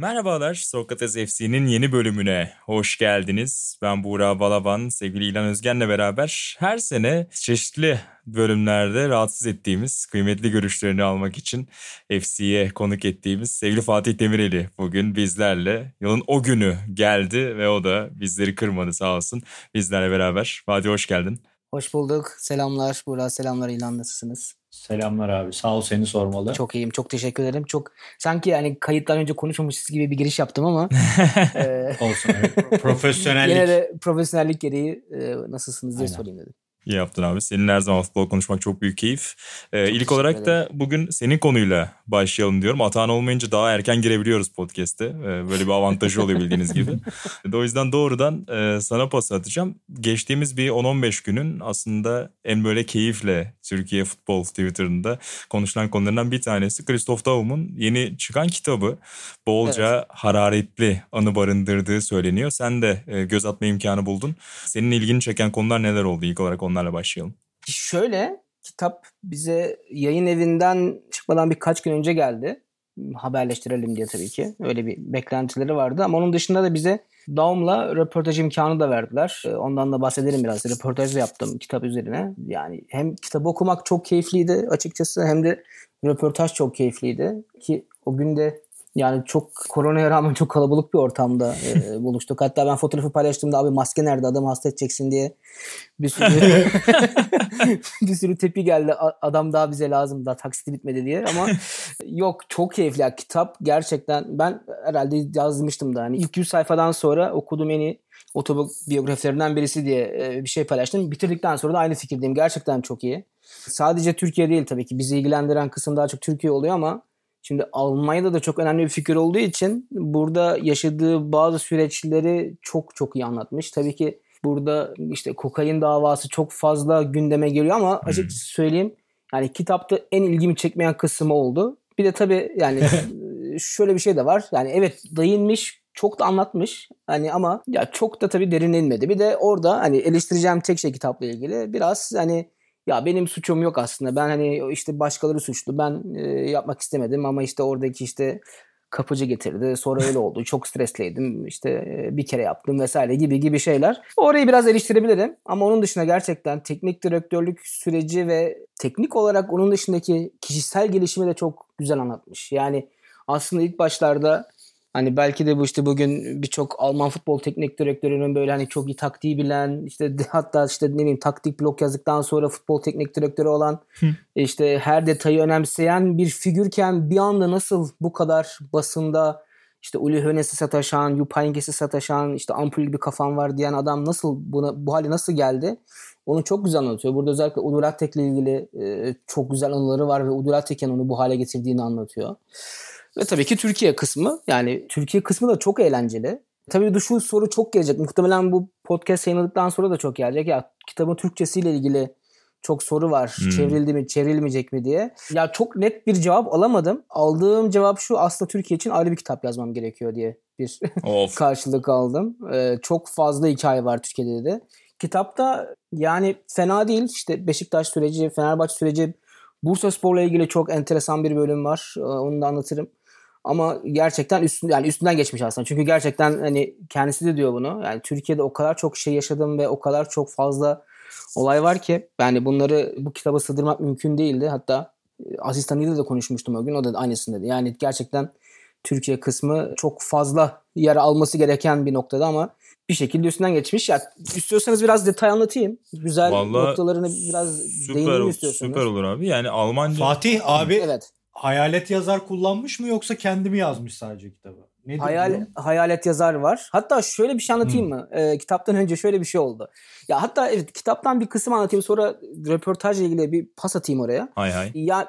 Merhabalar, Sokrates FC'nin yeni bölümüne hoş geldiniz. Ben Buğra Balaban, sevgili İlhan Özgen'le beraber her sene çeşitli bölümlerde rahatsız ettiğimiz, kıymetli görüşlerini almak için FC'ye konuk ettiğimiz sevgili Fatih Demireli bugün bizlerle. Yılın o günü geldi ve o da bizleri kırmadı sağ olsun bizlerle beraber. Fatih hoş geldin. Hoş bulduk. Selamlar. Buğra selamlar. İlhan nasılsınız? Selamlar abi. Sağ ol seni sormalı. Çok iyiyim. Çok teşekkür ederim. Çok sanki yani kayıttan önce konuşmamışız gibi bir giriş yaptım ama e, olsun. Profesyonellik. Yine de profesyonellik gereği e, nasılsınız diye Aynen. sorayım dedim. İyi yaptın abi. Senin her zaman futbol konuşmak çok büyük keyif. Ee, ilk olarak da bugün senin konuyla başlayalım diyorum. Atan olmayınca daha erken girebiliyoruz podcast'e. Ee, böyle bir avantajı oluyor bildiğiniz gibi. o yüzden doğrudan e, sana pas atacağım. Geçtiğimiz bir 10-15 günün aslında en böyle keyifle Türkiye futbol Twitter'ında konuşulan konularından bir tanesi Christoph Daum'un yeni çıkan kitabı. Bolca evet. hararetli anı barındırdığı söyleniyor. Sen de e, göz atma imkanı buldun. Senin ilgini çeken konular neler oldu ilk olarak onlarla başlayalım. Şöyle kitap bize yayın evinden çıkmadan birkaç gün önce geldi. Haberleştirelim diye tabii ki. Öyle bir beklentileri vardı ama onun dışında da bize Daum'la röportaj imkanı da verdiler. Ee, ondan da bahsedelim biraz. Röportaj yaptım kitap üzerine. Yani hem kitabı okumak çok keyifliydi açıkçası hem de röportaj çok keyifliydi. Ki o gün de yani çok koronaya rağmen çok kalabalık bir ortamda e, buluştuk. Hatta ben fotoğrafı paylaştığımda abi maske nerede adam hasta edeceksin diye bir sürü bir sürü tepki geldi. Adam daha bize lazım daha taksiti bitmedi diye ama yok çok keyifli ya. kitap gerçekten ben herhalde yazmıştım da hani ilk 100 sayfadan sonra okuduğum en iyi otobiyografilerinden birisi diye e, bir şey paylaştım. Bitirdikten sonra da aynı fikirdeyim. Gerçekten çok iyi. Sadece Türkiye değil tabii ki bizi ilgilendiren kısım daha çok Türkiye oluyor ama Şimdi Almanya'da da çok önemli bir figür olduğu için burada yaşadığı bazı süreçleri çok çok iyi anlatmış. Tabii ki burada işte kokain davası çok fazla gündeme geliyor ama hmm. açıkçası söyleyeyim yani kitapta en ilgimi çekmeyen kısmı oldu. Bir de tabii yani şöyle bir şey de var. Yani evet değinmiş çok da anlatmış. Hani ama ya çok da tabii derin inmedi. Bir de orada hani eleştireceğim tek şey kitapla ilgili biraz hani ya benim suçum yok aslında. Ben hani işte başkaları suçlu. Ben e, yapmak istemedim ama işte oradaki işte kapıcı getirdi. Sonra öyle oldu. Çok stresliydim. İşte e, bir kere yaptım vesaire gibi gibi şeyler. Orayı biraz eleştirebilirim. Ama onun dışında gerçekten teknik direktörlük süreci ve teknik olarak onun dışındaki kişisel gelişimi de çok güzel anlatmış. Yani aslında ilk başlarda Hani belki de bu işte bugün birçok Alman futbol teknik direktörünün böyle hani çok iyi taktiği bilen işte hatta işte ne bileyim taktik blok yazdıktan sonra futbol teknik direktörü olan işte her detayı önemseyen bir figürken bir anda nasıl bu kadar basında işte Uli Hoeneß'i sataşan, Juppeinges'i sataşan, işte ampul gibi kafam var diyen adam nasıl buna bu hale nasıl geldi? Onu çok güzel anlatıyor. Burada özellikle Udulatek'le ilgili e, çok güzel anıları var ve Udulatek'in onu bu hale getirdiğini anlatıyor. Ve tabii ki Türkiye kısmı. Yani Türkiye kısmı da çok eğlenceli. Tabii de şu soru çok gelecek. Muhtemelen bu podcast yayınladıktan sonra da çok gelecek. Ya kitabın Türkçesiyle ilgili çok soru var. Hmm. Çevrildi mi, çevrilmeyecek mi diye. Ya çok net bir cevap alamadım. Aldığım cevap şu aslında Türkiye için ayrı bir kitap yazmam gerekiyor diye bir karşılık aldım. Ee, çok fazla hikaye var Türkiye'de de. Kitapta yani fena değil. İşte Beşiktaş süreci, Fenerbahçe süreci, Bursa Spor'la ilgili çok enteresan bir bölüm var. Ee, onu da anlatırım. Ama gerçekten üstün, yani üstünden geçmiş aslında. Çünkü gerçekten hani kendisi de diyor bunu. Yani Türkiye'de o kadar çok şey yaşadım ve o kadar çok fazla olay var ki yani bunları bu kitaba sığdırmak mümkün değildi. Hatta e, asistanıyla da konuşmuştum o gün. O da aynısını dedi. Yani gerçekten Türkiye kısmı çok fazla yer alması gereken bir noktada ama bir şekilde üstünden geçmiş. Ya istiyorsanız biraz detay anlatayım. Güzel Vallahi noktalarını biraz değineyim istiyorsanız. Süper olur abi. Yani Almanca Fatih abi evet. Hayalet yazar kullanmış mı yoksa kendi mi yazmış sadece kitabı? Nedir Hayal, bu? hayalet yazar var. Hatta şöyle bir şey anlatayım hmm. mı? Ee, kitaptan önce şöyle bir şey oldu. Ya hatta evet kitaptan bir kısım anlatayım sonra röportajla ilgili bir pas atayım oraya. Hay hay. Ya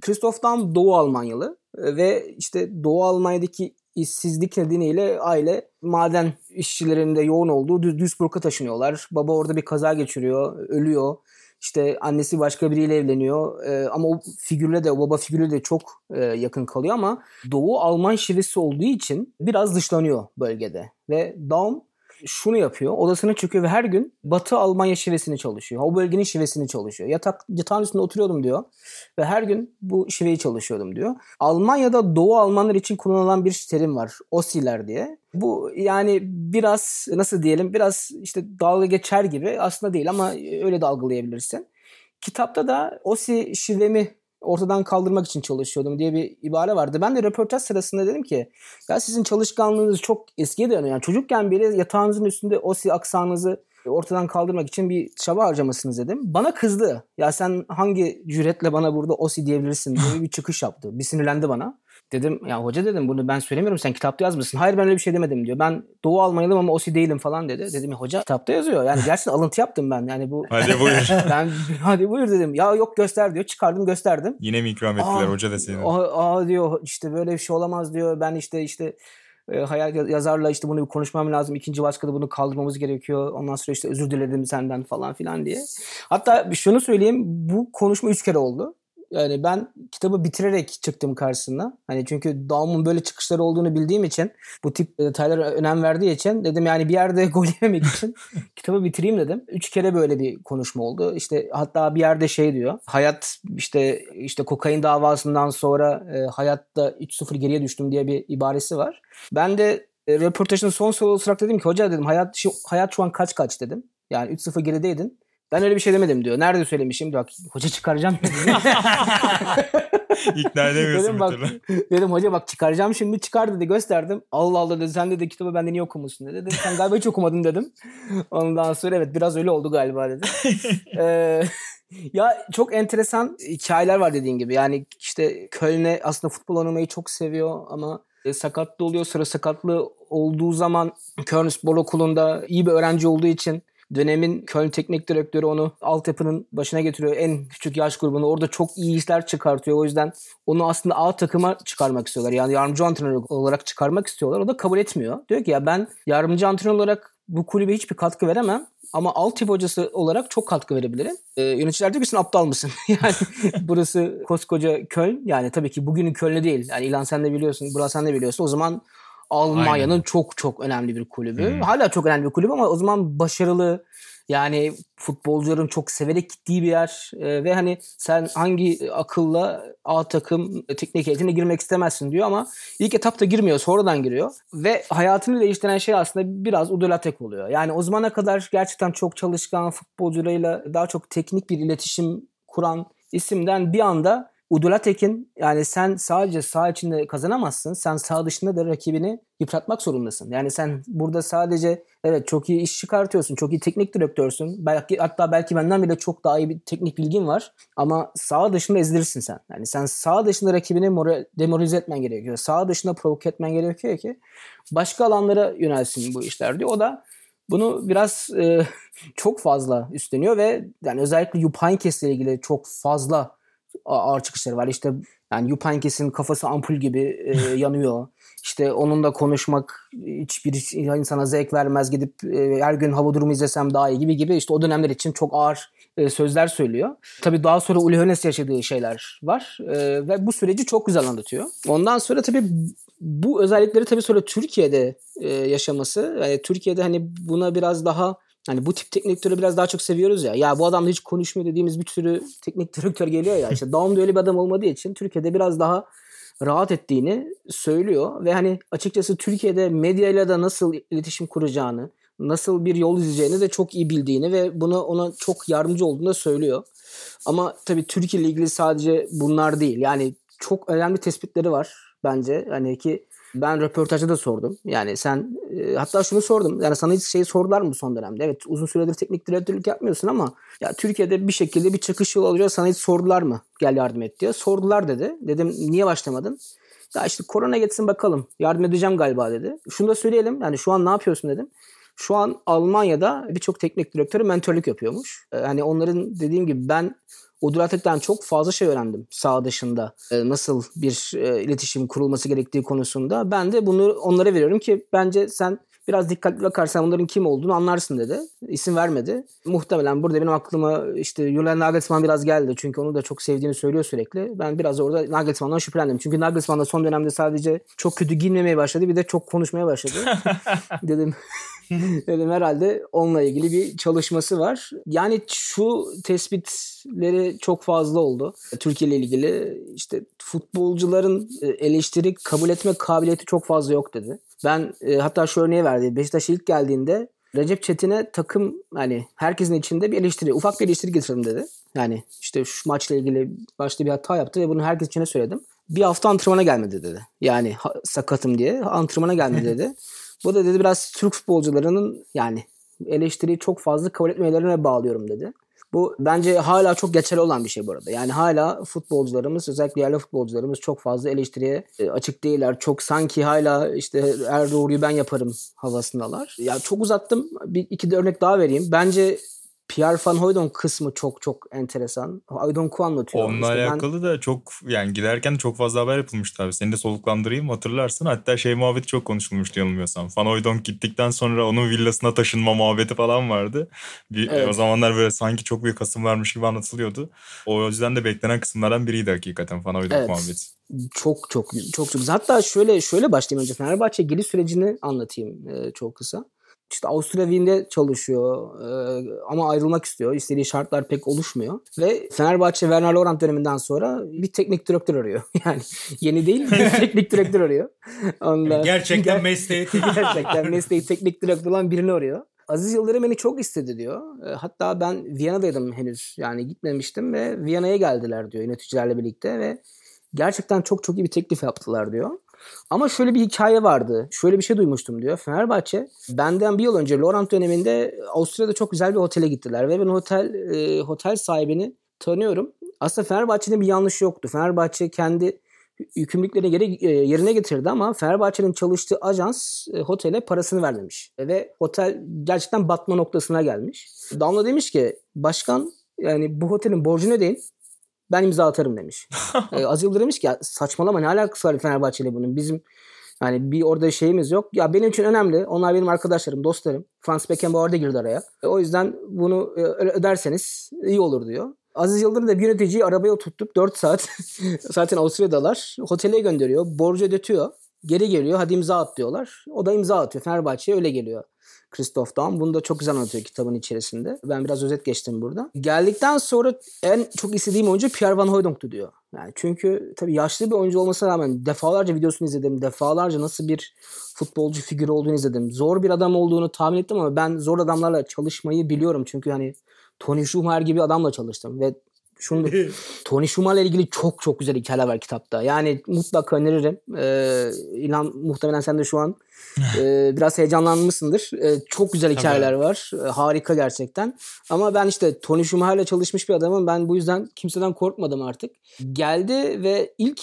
Christoph Daum Doğu Almanyalı ve işte Doğu Almanya'daki işsizlik nedeniyle aile maden işçilerinde yoğun olduğu Duisburg'a taşınıyorlar. Baba orada bir kaza geçiriyor, ölüyor. İşte annesi başka biriyle evleniyor. E, ama o figürle de o baba figürle de çok e, yakın kalıyor ama Doğu Alman şivesi olduğu için biraz dışlanıyor bölgede. Ve Daum şunu yapıyor. Odasına çıkıyor ve her gün Batı Almanya şivesini çalışıyor. O bölgenin şivesini çalışıyor. Yatak, yatağın üstünde oturuyordum diyor. Ve her gün bu şiveyi çalışıyordum diyor. Almanya'da Doğu Almanlar için kullanılan bir terim var. Osiler diye. Bu yani biraz nasıl diyelim biraz işte dalga geçer gibi aslında değil ama öyle de algılayabilirsin. Kitapta da Osi şivemi ortadan kaldırmak için çalışıyordum diye bir ibare vardı. Ben de röportaj sırasında dedim ki ya sizin çalışkanlığınız çok eskiye dayanıyor. Yani çocukken bile yatağınızın üstünde o aksanınızı ortadan kaldırmak için bir çaba harcamasınız dedim. Bana kızdı. Ya sen hangi cüretle bana burada osi diyebilirsin diye bir çıkış yaptı. Bir sinirlendi bana. Dedim ya hoca dedim bunu ben söylemiyorum sen kitapta yazmışsın. Hayır ben öyle bir şey demedim diyor. Ben Doğu Almanyalıyım ama OSI değilim falan dedi. Dedim ya hoca kitapta yazıyor. Yani gerçekten alıntı yaptım ben. Yani bu Hadi buyur. ben hadi buyur dedim. Ya yok göster diyor. Çıkardım gösterdim. Yine mi ikram ettiler Aa, hoca deseydin? Aa, aa diyor işte böyle bir şey olamaz diyor. Ben işte işte e, hayal yazarla işte bunu bir konuşmam lazım. İkinci başkada bunu kaldırmamız gerekiyor. Ondan sonra işte özür diledim senden falan filan diye. Hatta şunu söyleyeyim. Bu konuşma üç kere oldu yani ben kitabı bitirerek çıktım karşısına. Hani çünkü Daum'un böyle çıkışları olduğunu bildiğim için bu tip detaylara önem verdiği için dedim yani bir yerde gol yememek için kitabı bitireyim dedim. Üç kere böyle bir konuşma oldu. İşte hatta bir yerde şey diyor. Hayat işte işte kokain davasından sonra e, hayatta 3-0 geriye düştüm diye bir ibaresi var. Ben de e, röportajın son soru olarak dedim ki hoca dedim hayat şu, hayat şu an kaç kaç dedim. Yani 3-0 gerideydin. Ben öyle bir şey demedim diyor. Nerede söylemişim? Bak hoca çıkaracağım dedim. İkna edemiyorsun dedim, bak, dedim hoca bak çıkaracağım şimdi çıkar dedi gösterdim. Allah Allah dedi sen dedi kitabı benden niye okumuşsun dedi. Dedim sen galiba hiç okumadın dedim. Ondan sonra evet biraz öyle oldu galiba dedi. ee, ya çok enteresan hikayeler var dediğin gibi. Yani işte Köln'e aslında futbol oynamayı çok seviyor ama e, sakatlı oluyor. Sıra sakatlı olduğu zaman Köln Spor Okulu'nda iyi bir öğrenci olduğu için Dönemin Köln teknik direktörü onu altyapının başına getiriyor. En küçük yaş grubunu. Orada çok iyi işler çıkartıyor. O yüzden onu aslında A takıma çıkarmak istiyorlar. Yani yardımcı antrenör olarak çıkarmak istiyorlar. O da kabul etmiyor. Diyor ki ya ben yardımcı antrenör olarak bu kulübe hiçbir katkı veremem. Ama altyapı hocası olarak çok katkı verebilirim. Ee, yöneticiler diyor ki sen aptal mısın? yani burası koskoca Köln. Yani tabii ki bugünün Köln'ü değil. Yani İlan sen de biliyorsun. Burası sen de biliyorsun. O zaman Almanya'nın çok çok önemli bir kulübü. Hmm. Hala çok önemli bir kulübü ama o zaman başarılı yani futbolcuların çok severek gittiği bir yer ee, ve hani sen hangi akılla A takım teknik heyetine girmek istemezsin diyor ama ilk etapta girmiyor sonradan giriyor ve hayatını değiştiren şey aslında biraz Udolatek oluyor. Yani o zamana kadar gerçekten çok çalışkan futbolcularıyla daha çok teknik bir iletişim kuran isimden bir anda Udula Tekin yani sen sadece sağ içinde kazanamazsın. Sen sağ dışında da rakibini yıpratmak zorundasın. Yani sen burada sadece evet çok iyi iş çıkartıyorsun. Çok iyi teknik direktörsün. Belki hatta belki benden bile çok daha iyi bir teknik bilgin var. Ama sağ dışında ezilirsin sen. Yani sen sağ dışında rakibini moral, demoralize etmen gerekiyor. Sağ dışında provoke etmen gerekiyor ki başka alanlara yönelsin bu işler diyor. O da bunu biraz e, çok fazla üstleniyor ve yani özellikle Yupankes ile ilgili çok fazla ağır çıkışları var. İşte yani Yupankes'in kafası ampul gibi e, yanıyor. İşte onunla konuşmak hiçbir insana zevk vermez. Gidip e, her gün hava durumu izlesem daha iyi gibi gibi. İşte o dönemler için çok ağır e, sözler söylüyor. Tabii daha sonra Uli Hoeneß yaşadığı şeyler var. E, ve bu süreci çok güzel anlatıyor. Ondan sonra tabii bu özellikleri tabii sonra Türkiye'de e, yaşaması. Yani Türkiye'de hani buna biraz daha Hani bu tip teknik direktörü biraz daha çok seviyoruz ya. Ya bu adam hiç konuşmuyor dediğimiz bir sürü teknik direktör geliyor ya. İşte Daum'da öyle bir adam olmadığı için Türkiye'de biraz daha rahat ettiğini söylüyor. Ve hani açıkçası Türkiye'de medyayla da nasıl iletişim kuracağını, nasıl bir yol izleyeceğini de çok iyi bildiğini ve buna ona çok yardımcı olduğunu da söylüyor. Ama tabii Türkiye ile ilgili sadece bunlar değil. Yani çok önemli tespitleri var bence. Hani ki ben röportajda da sordum. Yani sen e, hatta şunu sordum. Yani sana hiç şey sordular mı son dönemde? Evet uzun süredir teknik direktörlük yapmıyorsun ama ya Türkiye'de bir şekilde bir çakış yolu alıyor. Sana hiç sordular mı? Gel yardım et diye. Sordular dedi. Dedim niye başlamadın? Ya işte korona geçsin bakalım. Yardım edeceğim galiba dedi. Şunu da söyleyelim. Yani şu an ne yapıyorsun dedim. Şu an Almanya'da birçok teknik direktörü mentörlük yapıyormuş. Yani onların dediğim gibi ben Udulatek'ten çok fazla şey öğrendim sağ dışında. E, nasıl bir e, iletişim kurulması gerektiği konusunda. Ben de bunu onlara veriyorum ki bence sen Biraz dikkatli bakarsan bunların kim olduğunu anlarsın dedi. İsim vermedi. Muhtemelen burada benim aklıma işte Julian Nagelsmann biraz geldi. Çünkü onu da çok sevdiğini söylüyor sürekli. Ben biraz orada Nagelsmann'dan şüphelendim. Çünkü Nagelsmann da son dönemde sadece çok kötü giyinmemeye başladı. Bir de çok konuşmaya başladı. dedim dedim herhalde onunla ilgili bir çalışması var. Yani şu tespitleri çok fazla oldu. Türkiye ile ilgili işte futbolcuların e, eleştiri kabul etme kabiliyeti çok fazla yok dedi. Ben e, hatta şu örneği verdi. Beşiktaş ilk geldiğinde Recep Çetin'e takım hani herkesin içinde bir eleştiri, ufak bir eleştiri getirdim dedi. Yani işte şu maçla ilgili başta bir hata yaptı ve bunu herkes içine söyledim. Bir hafta antrenmana gelmedi dedi. Yani ha, sakatım diye antrenmana gelmedi dedi. Bu da dedi biraz Türk futbolcularının yani eleştiriyi çok fazla kabul etmelerine bağlıyorum dedi. Bu bence hala çok geçerli olan bir şey bu arada. Yani hala futbolcularımız özellikle yerli futbolcularımız çok fazla eleştiriye e, açık değiller. Çok sanki hala işte her doğruyu ben yaparım havasındalar. Ya çok uzattım. Bir iki de örnek daha vereyim. Bence Pierre Van Hooydonk kısmı çok çok enteresan. Hooydonk'u anlatıyor. Onunla işte alakalı ben... da çok yani giderken çok fazla haber yapılmıştı abi. Seni de soluklandırayım hatırlarsın. Hatta şey muhabbeti çok konuşulmuştu yanılmıyorsam. Van Hooydonk gittikten sonra onun villasına taşınma muhabbeti falan vardı. Bir, evet. O zamanlar böyle sanki çok büyük kasım varmış gibi anlatılıyordu. O yüzden de beklenen kısımlardan biriydi hakikaten Van Hooydonk evet. muhabbeti. Çok çok çok çok. Hatta şöyle şöyle başlayayım önce Fenerbahçe geliş sürecini anlatayım e, çok kısa işte Avusturya Wien'de çalışıyor ee, ama ayrılmak istiyor. İstediği şartlar pek oluşmuyor. Ve Fenerbahçe Werner Lorant döneminden sonra bir teknik direktör arıyor. Yani yeni değil bir teknik direktör arıyor. Ondan, gerçekten mesleği gerçekten mesleği teknik direktör olan birini arıyor. Aziz Yıldırım beni çok istedi diyor. Hatta ben Viyana'daydım henüz. Yani gitmemiştim ve Viyana'ya geldiler diyor yöneticilerle birlikte ve gerçekten çok çok iyi bir teklif yaptılar diyor. Ama şöyle bir hikaye vardı. Şöyle bir şey duymuştum diyor. Fenerbahçe benden bir yıl önce Laurent döneminde Avusturya'da çok güzel bir otele gittiler. Ve ben otel e, otel sahibini tanıyorum. Aslında Fenerbahçe'nin bir yanlışı yoktu. Fenerbahçe kendi yükümlülüklerini geri, e, yerine getirdi ama Fenerbahçe'nin çalıştığı ajans e, otele parasını vermemiş. Ve otel gerçekten batma noktasına gelmiş. Damla demiş ki başkan yani bu otelin borcunu ödeyin ben imza atarım demiş. ee, Aziz Yıldırım demiş ki saçmalama ne alakası var Fenerbahçe ile bunun. Bizim yani bir orada şeyimiz yok. Ya benim için önemli. Onlar benim arkadaşlarım, dostlarım. Franz Beckenbauer da girdi araya. E, o yüzden bunu e, öderseniz iyi olur diyor. Aziz Yıldırım da bir yöneticiyi arabaya oturtup 4 saat zaten Avusturya'dalar. Otele gönderiyor. Borcu ödetiyor. Geri geliyor. Hadi imza at diyorlar. O da imza atıyor. Fenerbahçe'ye öyle geliyor. Christoph Daum. Bunu da çok güzel anlatıyor kitabın içerisinde. Ben biraz özet geçtim burada. Geldikten sonra en çok istediğim oyuncu Pierre Van Hooydonk'tu diyor. Yani çünkü tabii yaşlı bir oyuncu olmasına rağmen defalarca videosunu izledim. Defalarca nasıl bir futbolcu figürü olduğunu izledim. Zor bir adam olduğunu tahmin ettim ama ben zor adamlarla çalışmayı biliyorum. Çünkü hani Tony Schumacher gibi adamla çalıştım ve şunu Tony Schumacher'la ilgili çok çok güzel hikayeler var kitapta. Yani mutlaka öneririm. Ee, İlhan muhtemelen sen de şu an e, biraz heyecanlanmışsındır. E, çok güzel hikayeler Tabii. var. E, harika gerçekten. Ama ben işte Tony Schumacher'la çalışmış bir adamım. Ben bu yüzden kimseden korkmadım artık. Geldi ve ilk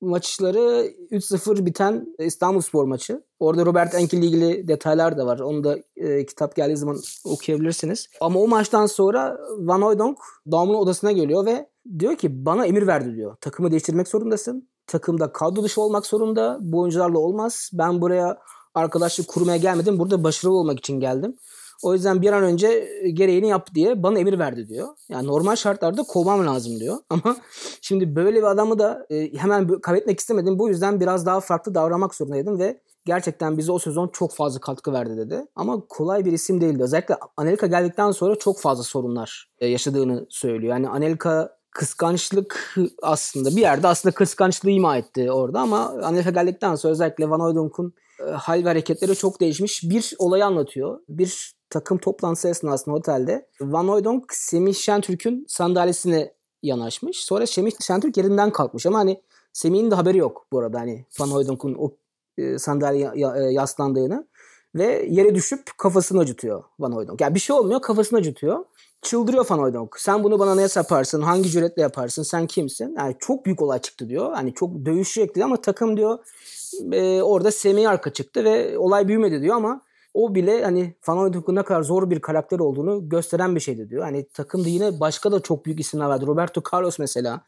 maçları 3-0 biten İstanbul Spor maçı. Orada Robert Enkel ile ilgili detaylar da var. Onu da e, kitap geldiği zaman okuyabilirsiniz. Ama o maçtan sonra Van Hooydonk Daum'un odasına geliyor ve diyor ki bana emir verdi diyor. Takımı değiştirmek zorundasın. Takımda kadro dışı olmak zorunda. Bu oyuncularla olmaz. Ben buraya arkadaşlık kurmaya gelmedim. Burada başarılı olmak için geldim. O yüzden bir an önce gereğini yap diye bana emir verdi diyor. Yani normal şartlarda kovmam lazım diyor. Ama şimdi böyle bir adamı da e, hemen kaybetmek istemedim. Bu yüzden biraz daha farklı davranmak zorundaydım ve gerçekten bize o sezon çok fazla katkı verdi dedi. Ama kolay bir isim değildi. Özellikle Anelka geldikten sonra çok fazla sorunlar e, yaşadığını söylüyor. Yani Anelka kıskançlık aslında bir yerde aslında kıskançlığı ima etti orada ama Anelka geldikten sonra özellikle Van Hooydonk'un e, hal ve hareketleri çok değişmiş. Bir olayı anlatıyor. Bir takım toplantısı esnasında otelde Van Hooydonk Semih Şentürk'ün sandalyesine yanaşmış. Sonra Semih Şentürk yerinden kalkmış ama hani Semih'in de haberi yok bu arada hani Van Hooydonk'un o e, sandalye e, yaslandığını ve yere düşüp kafasını acıtıyor Van Hooydonk. Yani bir şey olmuyor kafasını acıtıyor. Çıldırıyor Van Hooydonk. Sen bunu bana ne yaparsın? Hangi cüretle yaparsın? Sen kimsin? Yani çok büyük olay çıktı diyor. Hani çok dövüşecekti ama takım diyor e, orada Semih arka çıktı ve olay büyümedi diyor ama o bile hani Van Hooydonk'un ne kadar zor bir karakter olduğunu gösteren bir şeydi diyor. Hani takımda yine başka da çok büyük isimler vardı. Roberto Carlos mesela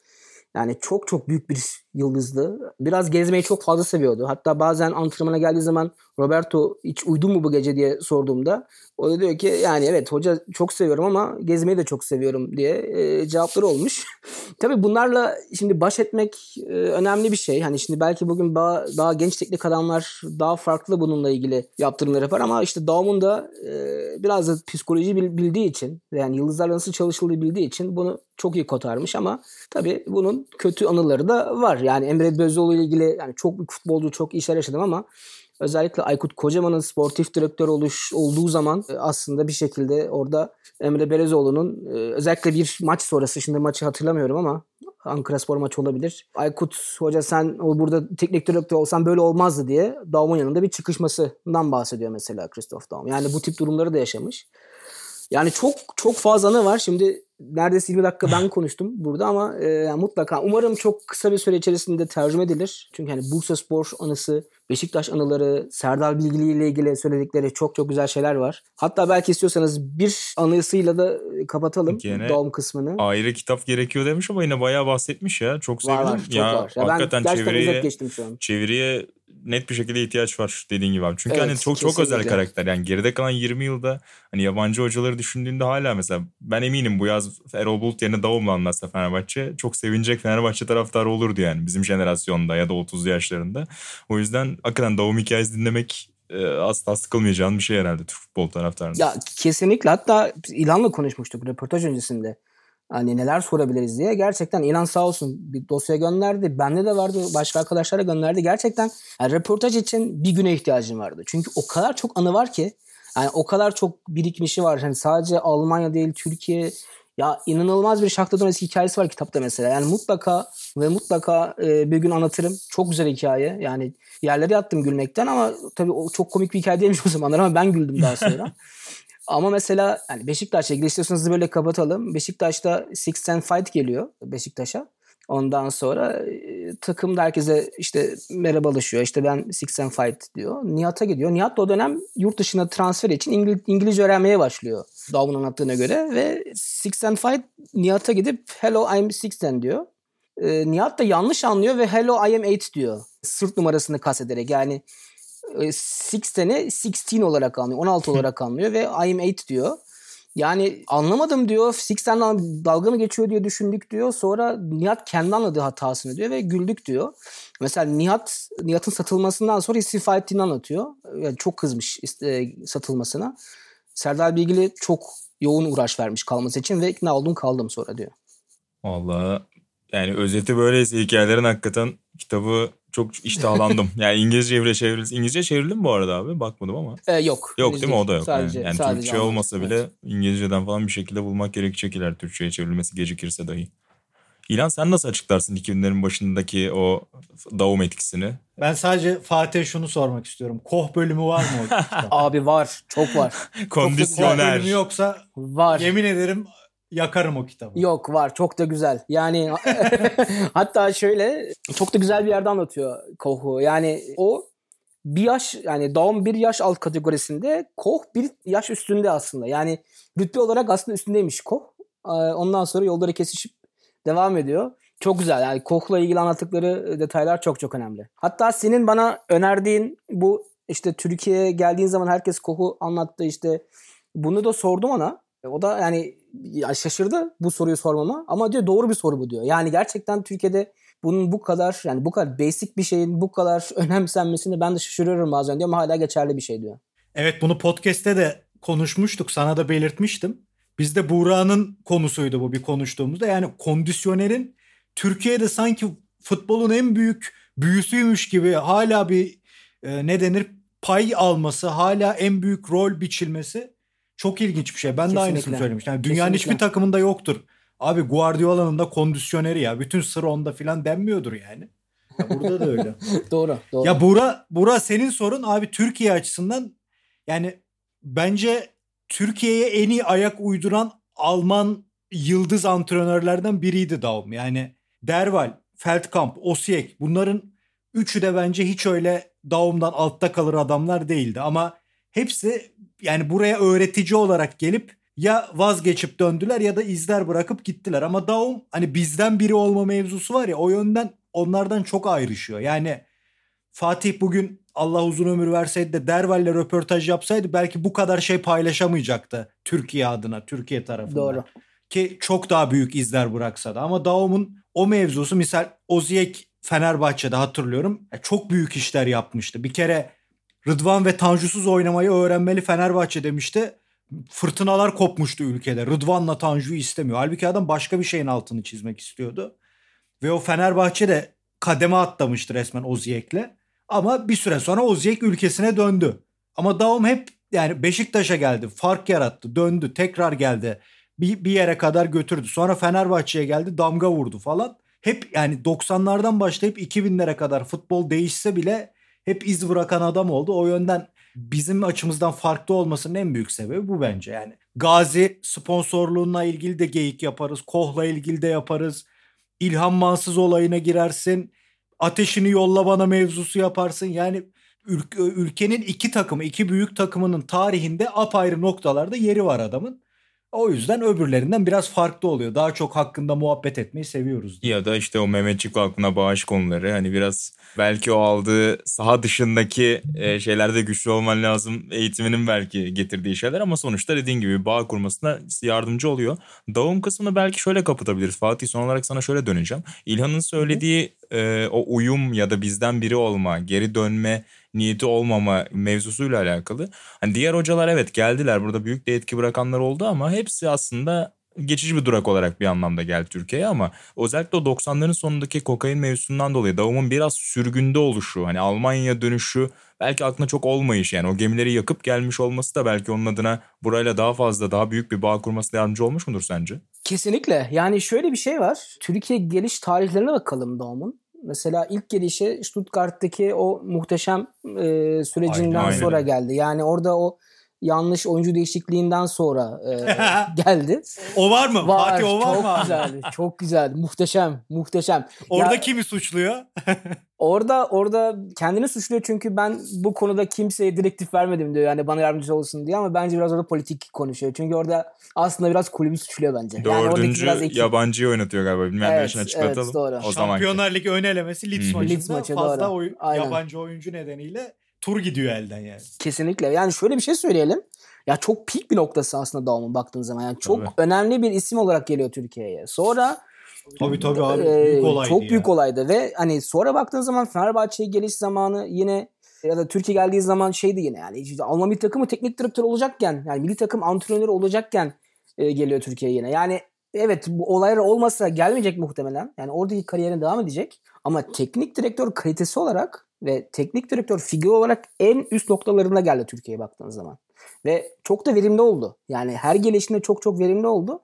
Yani çok çok büyük bir yıldızdı. Biraz gezmeyi çok fazla seviyordu. Hatta bazen antrenmana geldiği zaman Roberto hiç uydun mu bu gece diye sorduğumda o da diyor ki yani evet hoca çok seviyorum ama gezmeyi de çok seviyorum diye e, cevapları olmuş. Tabii bunlarla şimdi baş etmek e, önemli bir şey. Hani şimdi belki bugün daha, daha genç teknik adamlar daha farklı bununla ilgili yaptırımlar yapar ama işte Daum'un da e, biraz da psikoloji bildiği için yani yıldızlarla nasıl çalışıldığı bildiği için bunu çok iyi kotarmış ama tabii bunun kötü anıları da var. Yani Emre Belözoğlu ile ilgili yani çok büyük futbolcu çok işler yaşadım ama özellikle Aykut Kocaman'ın sportif direktör oluş, olduğu zaman e, aslında bir şekilde orada Emre Belezoğlu'nun e, özellikle bir maç sonrası şimdi maçı hatırlamıyorum ama Ankara Spor maçı olabilir. Aykut Hoca sen burada teknik direktör olsan böyle olmazdı diye Daum'un yanında bir çıkışmasından bahsediyor mesela Christoph Daum. Yani bu tip durumları da yaşamış. Yani çok çok fazla anı var. Şimdi neredeyse 20 dakika ben konuştum burada ama e, mutlaka umarım çok kısa bir süre içerisinde tercüme edilir. Çünkü hani Bursa Spor anısı, Beşiktaş anıları, Serdar Bilgili ile ilgili söyledikleri çok çok güzel şeyler var. Hatta belki istiyorsanız bir anısıyla da kapatalım Gene doğum kısmını. Ayrı kitap gerekiyor demiş ama yine bayağı bahsetmiş ya. Çok sevdim. Var, var, çok ya, var. Ya hakikaten ben çeviriye, geçtim şu an. çeviriye net bir şekilde ihtiyaç var dediğin gibi abi. Çünkü evet, hani çok kesinlikle. çok özel karakter. Yani geride kalan 20 yılda hani yabancı hocaları düşündüğünde hala mesela ben eminim bu yaz Erol Bulut yerine Davum'la anlatsa Fenerbahçe çok sevinecek Fenerbahçe taraftarı olurdu yani bizim jenerasyonda ya da 30'lu yaşlarında. O yüzden hakikaten Davum hikayesi dinlemek e, asla sıkılmayacağın bir şey herhalde Türk futbol taraftarında. Ya kesinlikle hatta İlhan'la konuşmuştuk röportaj öncesinde hani neler sorabiliriz diye. Gerçekten inan sağ olsun bir dosya gönderdi. Bende de vardı. Başka arkadaşlara gönderdi. Gerçekten yani röportaj için bir güne ihtiyacım vardı. Çünkü o kadar çok anı var ki. Yani o kadar çok birikmişi var. Hani sadece Almanya değil Türkiye ya inanılmaz bir Shakhtar Donetsk hikayesi var kitapta mesela. Yani mutlaka ve mutlaka e, bir gün anlatırım. Çok güzel hikaye. Yani yerlere yattım gülmekten ama tabii o çok komik bir hikaye değilmiş o zamanlar ama ben güldüm daha sonra. Ama mesela yani Beşiktaş'a ilgili istiyorsanız böyle kapatalım. Beşiktaş'ta Six and Fight geliyor Beşiktaş'a. Ondan sonra e, takım da herkese işte merhabalaşıyor. İşte ben Six and Fight diyor. Nihat'a gidiyor. Nihat da o dönem yurt dışına transfer için İngiliz, İngilizce öğrenmeye başlıyor. Davun anlattığına göre. Ve Six and Fight Nihat'a gidip Hello I'm Sixten diyor. E, Nihat da yanlış anlıyor ve Hello I am Eight diyor. Sırt numarasını kastederek yani Sixten'i e, 16 olarak anlıyor. 16 olarak anlıyor ve I am 8 diyor. Yani anlamadım diyor. Sixten'den dalga mı geçiyor diye düşündük diyor. Sonra Nihat kendi anladığı hatasını diyor ve güldük diyor. Mesela Nihat Nihat'ın satılmasından sonra istifa ettiğini anlatıyor. Yani çok kızmış e, satılmasına. Serdar Bilgili çok yoğun uğraş vermiş kalması için ve ikna oldum kaldım sonra diyor. Vallahi yani özeti böyleyse hikayelerin hakikaten kitabı çok iştahlandım. yani İngilizce bile çevrildi. İngilizce çevrildi mi bu arada abi? Bakmadım ama. Ee, yok. Yok değil mi? O da yok. Sadece, yani, yani sadece Türkçe olmasa bile evet. İngilizceden falan bir şekilde bulmak gerekecek iler Türkçe'ye çevrilmesi gecikirse dahi. İlan sen nasıl açıklarsın 2000'lerin başındaki o davum etkisini? Ben sadece Fatih şunu sormak istiyorum. Koh bölümü var mı o Abi var. Çok var. Kondisyoner. Koh bölümü yoksa var. yemin ederim yakarım o kitabı. Yok var çok da güzel. Yani hatta şöyle çok da güzel bir yerde anlatıyor Koh'u. Yani o bir yaş yani doğum bir yaş alt kategorisinde Koh bir yaş üstünde aslında. Yani rütbe olarak aslında üstündeymiş Koh. Ee, ondan sonra yolları kesişip devam ediyor. Çok güzel yani Koch'la ilgili anlattıkları detaylar çok çok önemli. Hatta senin bana önerdiğin bu işte Türkiye'ye geldiğin zaman herkes Koch'u anlattı işte bunu da sordum ona. O da yani ya şaşırdı bu soruyu sormama ama diyor doğru bir soru bu diyor. Yani gerçekten Türkiye'de bunun bu kadar yani bu kadar basic bir şeyin bu kadar önemsenmesini ben de şaşırıyorum bazen diyor ama hala geçerli bir şey diyor. Evet bunu podcast'te de konuşmuştuk. Sana da belirtmiştim. Bizde Buğra'nın konusuydu bu bir konuştuğumuzda. Yani kondisyonerin Türkiye'de sanki futbolun en büyük büyüsüymüş gibi hala bir e, ne denir pay alması, hala en büyük rol biçilmesi çok ilginç bir şey. Ben Kesinlikle. de aynısını söylemiştim. Yani dünyanın Kesinlikle. hiçbir takımında yoktur. Abi Guardiola'nın da kondisyoneri ya. Bütün sır onda filan denmiyordur yani. Ya burada da öyle. doğru, doğru. Ya Bura, Bura senin sorun abi Türkiye açısından yani bence Türkiye'ye en iyi ayak uyduran Alman yıldız antrenörlerden biriydi Daum. Yani Derval, Feldkamp, Osijek bunların üçü de bence hiç öyle Daum'dan altta kalır adamlar değildi. Ama hepsi yani buraya öğretici olarak gelip ya vazgeçip döndüler ya da izler bırakıp gittiler. Ama Daum hani bizden biri olma mevzusu var ya o yönden onlardan çok ayrışıyor. Yani Fatih bugün Allah uzun ömür verseydi de Derval'le röportaj yapsaydı belki bu kadar şey paylaşamayacaktı Türkiye adına, Türkiye tarafından. Doğru. Ki çok daha büyük izler bıraksa da. Ama Daum'un o mevzusu misal Oziyek Fenerbahçe'de hatırlıyorum. Çok büyük işler yapmıştı. Bir kere Rıdvan ve Tanju'suz oynamayı öğrenmeli Fenerbahçe demişti. Fırtınalar kopmuştu ülkede. Rıdvan'la Tanju'yu istemiyor. Halbuki adam başka bir şeyin altını çizmek istiyordu. Ve o Fenerbahçe de kademe atlamıştı resmen Oziyek'le. Ama bir süre sonra Oziyek ülkesine döndü. Ama Daum hep yani Beşiktaş'a geldi. Fark yarattı. Döndü. Tekrar geldi. Bir, bir yere kadar götürdü. Sonra Fenerbahçe'ye geldi. Damga vurdu falan. Hep yani 90'lardan başlayıp 2000'lere kadar futbol değişse bile hep iz bırakan adam oldu. O yönden bizim açımızdan farklı olmasının en büyük sebebi bu bence. Yani Gazi sponsorluğuna ilgili de geyik yaparız. Koh'la ilgili de yaparız. İlhan Mansız olayına girersin. Ateşini yolla bana mevzusu yaparsın. Yani ülke, ülkenin iki takımı, iki büyük takımının tarihinde apayrı noktalarda yeri var adamın. O yüzden öbürlerinden biraz farklı oluyor. Daha çok hakkında muhabbet etmeyi seviyoruz. Ya da işte o Mehmetçik aklına bağış konuları hani biraz belki o aldığı saha dışındaki e, şeylerde güçlü olman lazım. Eğitiminin belki getirdiği şeyler ama sonuçta dediğin gibi bağ kurmasına yardımcı oluyor. Davum kısmını belki şöyle kapatabiliriz. Fatih son olarak sana şöyle döneceğim. İlhan'ın söylediği e, o uyum ya da bizden biri olma, geri dönme niyeti olmama mevzusuyla alakalı. Hani diğer hocalar evet geldiler burada büyük de etki bırakanlar oldu ama hepsi aslında geçici bir durak olarak bir anlamda geldi Türkiye'ye ama özellikle o 90'ların sonundaki kokain mevzusundan dolayı Davum'un biraz sürgünde oluşu hani Almanya dönüşü belki aklına çok olmayış yani o gemileri yakıp gelmiş olması da belki onun adına burayla daha fazla daha büyük bir bağ kurmasına yardımcı olmuş mudur sence? Kesinlikle. Yani şöyle bir şey var. Türkiye geliş tarihlerine bakalım Davum'un. Mesela ilk gelişi Stuttgart'taki o muhteşem e, sürecinden Aynen, sonra aynen. geldi. Yani orada o yanlış oyuncu değişikliğinden sonra e, geldi. O var mı? Var. Fatih o var çok mı? abi? güzeldi. Çok güzeldi. Muhteşem. Muhteşem. Orada Ya- kimi suçluyor? Orada orada kendini suçluyor çünkü ben bu konuda kimseye direktif vermedim diyor. Yani bana yardımcı olsun diye ama bence biraz orada politik konuşuyor. Çünkü orada aslında biraz kulübü suçluyor bence. Yani Dördüncü biraz ekip- yabancıyı oynatıyor galiba. Bilmeyenler Evet, için açıklatalım. evet, doğru. O zaman Şampiyonlar Ligi ön elemesi Leeds maçında Leeds maçı, fazla doğru. oy- Aynen. yabancı oyuncu nedeniyle tur gidiyor elden yani. Kesinlikle. Yani şöyle bir şey söyleyelim. Ya çok peak bir noktası aslında Daum'un baktığın zaman. Yani çok Tabii. önemli bir isim olarak geliyor Türkiye'ye. Sonra Tabii tabii abi e, büyük olaydı çok ya. büyük olaydı ve hani sonra baktığın zaman Fenerbahçe'ye geliş zamanı yine ya da Türkiye geldiği zaman şeydi yine yani işte Alman milli takımı teknik direktör olacakken yani milli takım antrenörü olacakken e, geliyor Türkiye'ye yine. Yani evet bu olaylar olmasa gelmeyecek muhtemelen. Yani oradaki kariyerine devam edecek. Ama teknik direktör kalitesi olarak ve teknik direktör figür olarak en üst noktalarına geldi Türkiye'ye baktığınız zaman. Ve çok da verimli oldu. Yani her gelişinde çok çok verimli oldu.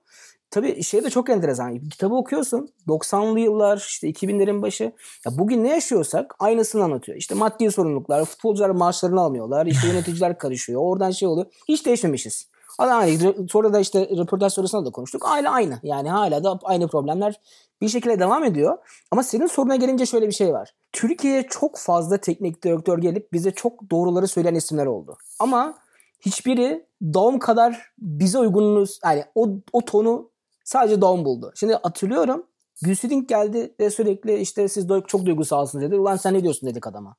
Tabii şey de çok enteresan. Kitabı okuyorsun. 90'lı yıllar işte 2000'lerin başı. Ya bugün ne yaşıyorsak aynısını anlatıyor. İşte maddi sorumluluklar, futbolcular maaşlarını almıyorlar. işte yöneticiler karışıyor. Oradan şey oluyor. Hiç değişmemişiz. Aynı. Sonra da işte röportaj sorusunda da konuştuk. Aile aynı. Yani hala da aynı problemler bir şekilde devam ediyor. Ama senin soruna gelince şöyle bir şey var. Türkiye'ye çok fazla teknik direktör gelip bize çok doğruları söyleyen isimler oldu. Ama hiçbiri Daum kadar bize uygunluğu yani o, o tonu sadece Daum buldu. Şimdi hatırlıyorum Gülsüdink geldi ve sürekli işte siz çok duygusalsınız dedi. Ulan sen ne diyorsun dedik adama.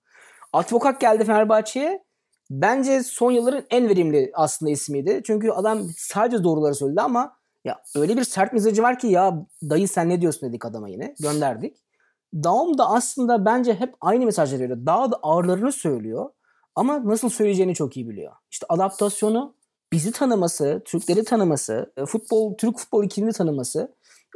Advokat geldi Fenerbahçe'ye. Bence son yılların en verimli aslında ismiydi. Çünkü adam sadece doğruları söyledi ama ya öyle bir sert mesajı var ki ya dayı sen ne diyorsun dedik adama yine. Gönderdik. Daum da aslında bence hep aynı mesajları veriyor. Daha da ağırlarını söylüyor. Ama nasıl söyleyeceğini çok iyi biliyor. İşte adaptasyonu, bizi tanıması, Türkleri tanıması, e, futbol, Türk futbol iklimini tanıması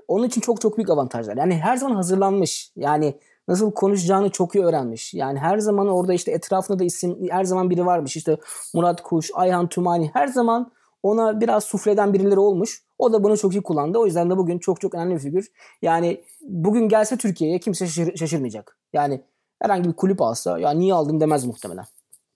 onun için çok çok büyük avantajlar. Yani her zaman hazırlanmış. Yani nasıl konuşacağını çok iyi öğrenmiş. Yani her zaman orada işte etrafında da isim her zaman biri varmış. İşte Murat Kuş, Ayhan Tumani her zaman ona biraz sufleden birileri olmuş. O da bunu çok iyi kullandı. O yüzden de bugün çok çok önemli bir figür. Yani bugün gelse Türkiye'ye kimse şaşır- şaşırmayacak. Yani herhangi bir kulüp alsa ya niye aldın demez muhtemelen.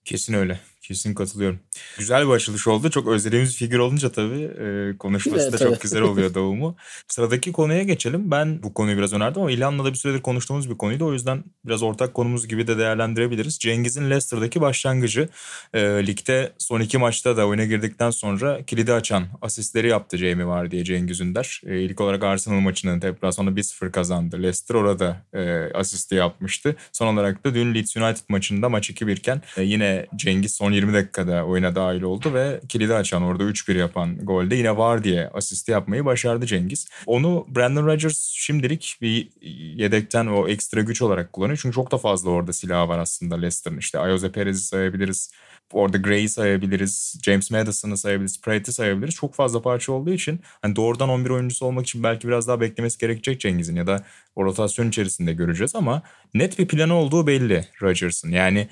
Kesin öyle. Kesin katılıyorum. Güzel bir açılış oldu. Çok özlediğimiz figür olunca tabii e, konuşması Evet, da çok evet. güzel oluyor Davum'u. Sıradaki konuya geçelim. Ben bu konuyu biraz önerdim ama İlhan'la da bir süredir konuştuğumuz bir konuydu. O yüzden biraz ortak konumuz gibi de değerlendirebiliriz. Cengiz'in Leicester'daki başlangıcı. E, ligde son iki maçta da oyuna girdikten sonra kilidi açan asistleri yaptı Jamie var diye Cengiz Ünder. E, ilk olarak Arsenal maçının deplasmanı 1-0 kazandı. Leicester orada e, asisti yapmıştı. Son olarak da dün Leeds United maçında maç 2-1 iken e, yine Cengiz son 20 dakikada oyuna dahil oldu ve kilidi açan orada 3-1 yapan golde yine var diye asisti yapmayı başardı Cengiz. Onu Brandon Rodgers şimdilik bir yedekten o ekstra güç olarak kullanıyor. Çünkü çok da fazla orada silahı var aslında Leicester'ın. İşte Ayoze Perez'i sayabiliriz. Orada Gray'i sayabiliriz. James Madison'ı sayabiliriz. Pratt'i sayabiliriz. Çok fazla parça olduğu için hani doğrudan 11 oyuncusu olmak için belki biraz daha beklemesi gerekecek Cengiz'in ya da o rotasyon içerisinde göreceğiz ama net bir planı olduğu belli Rodgers'ın. Yani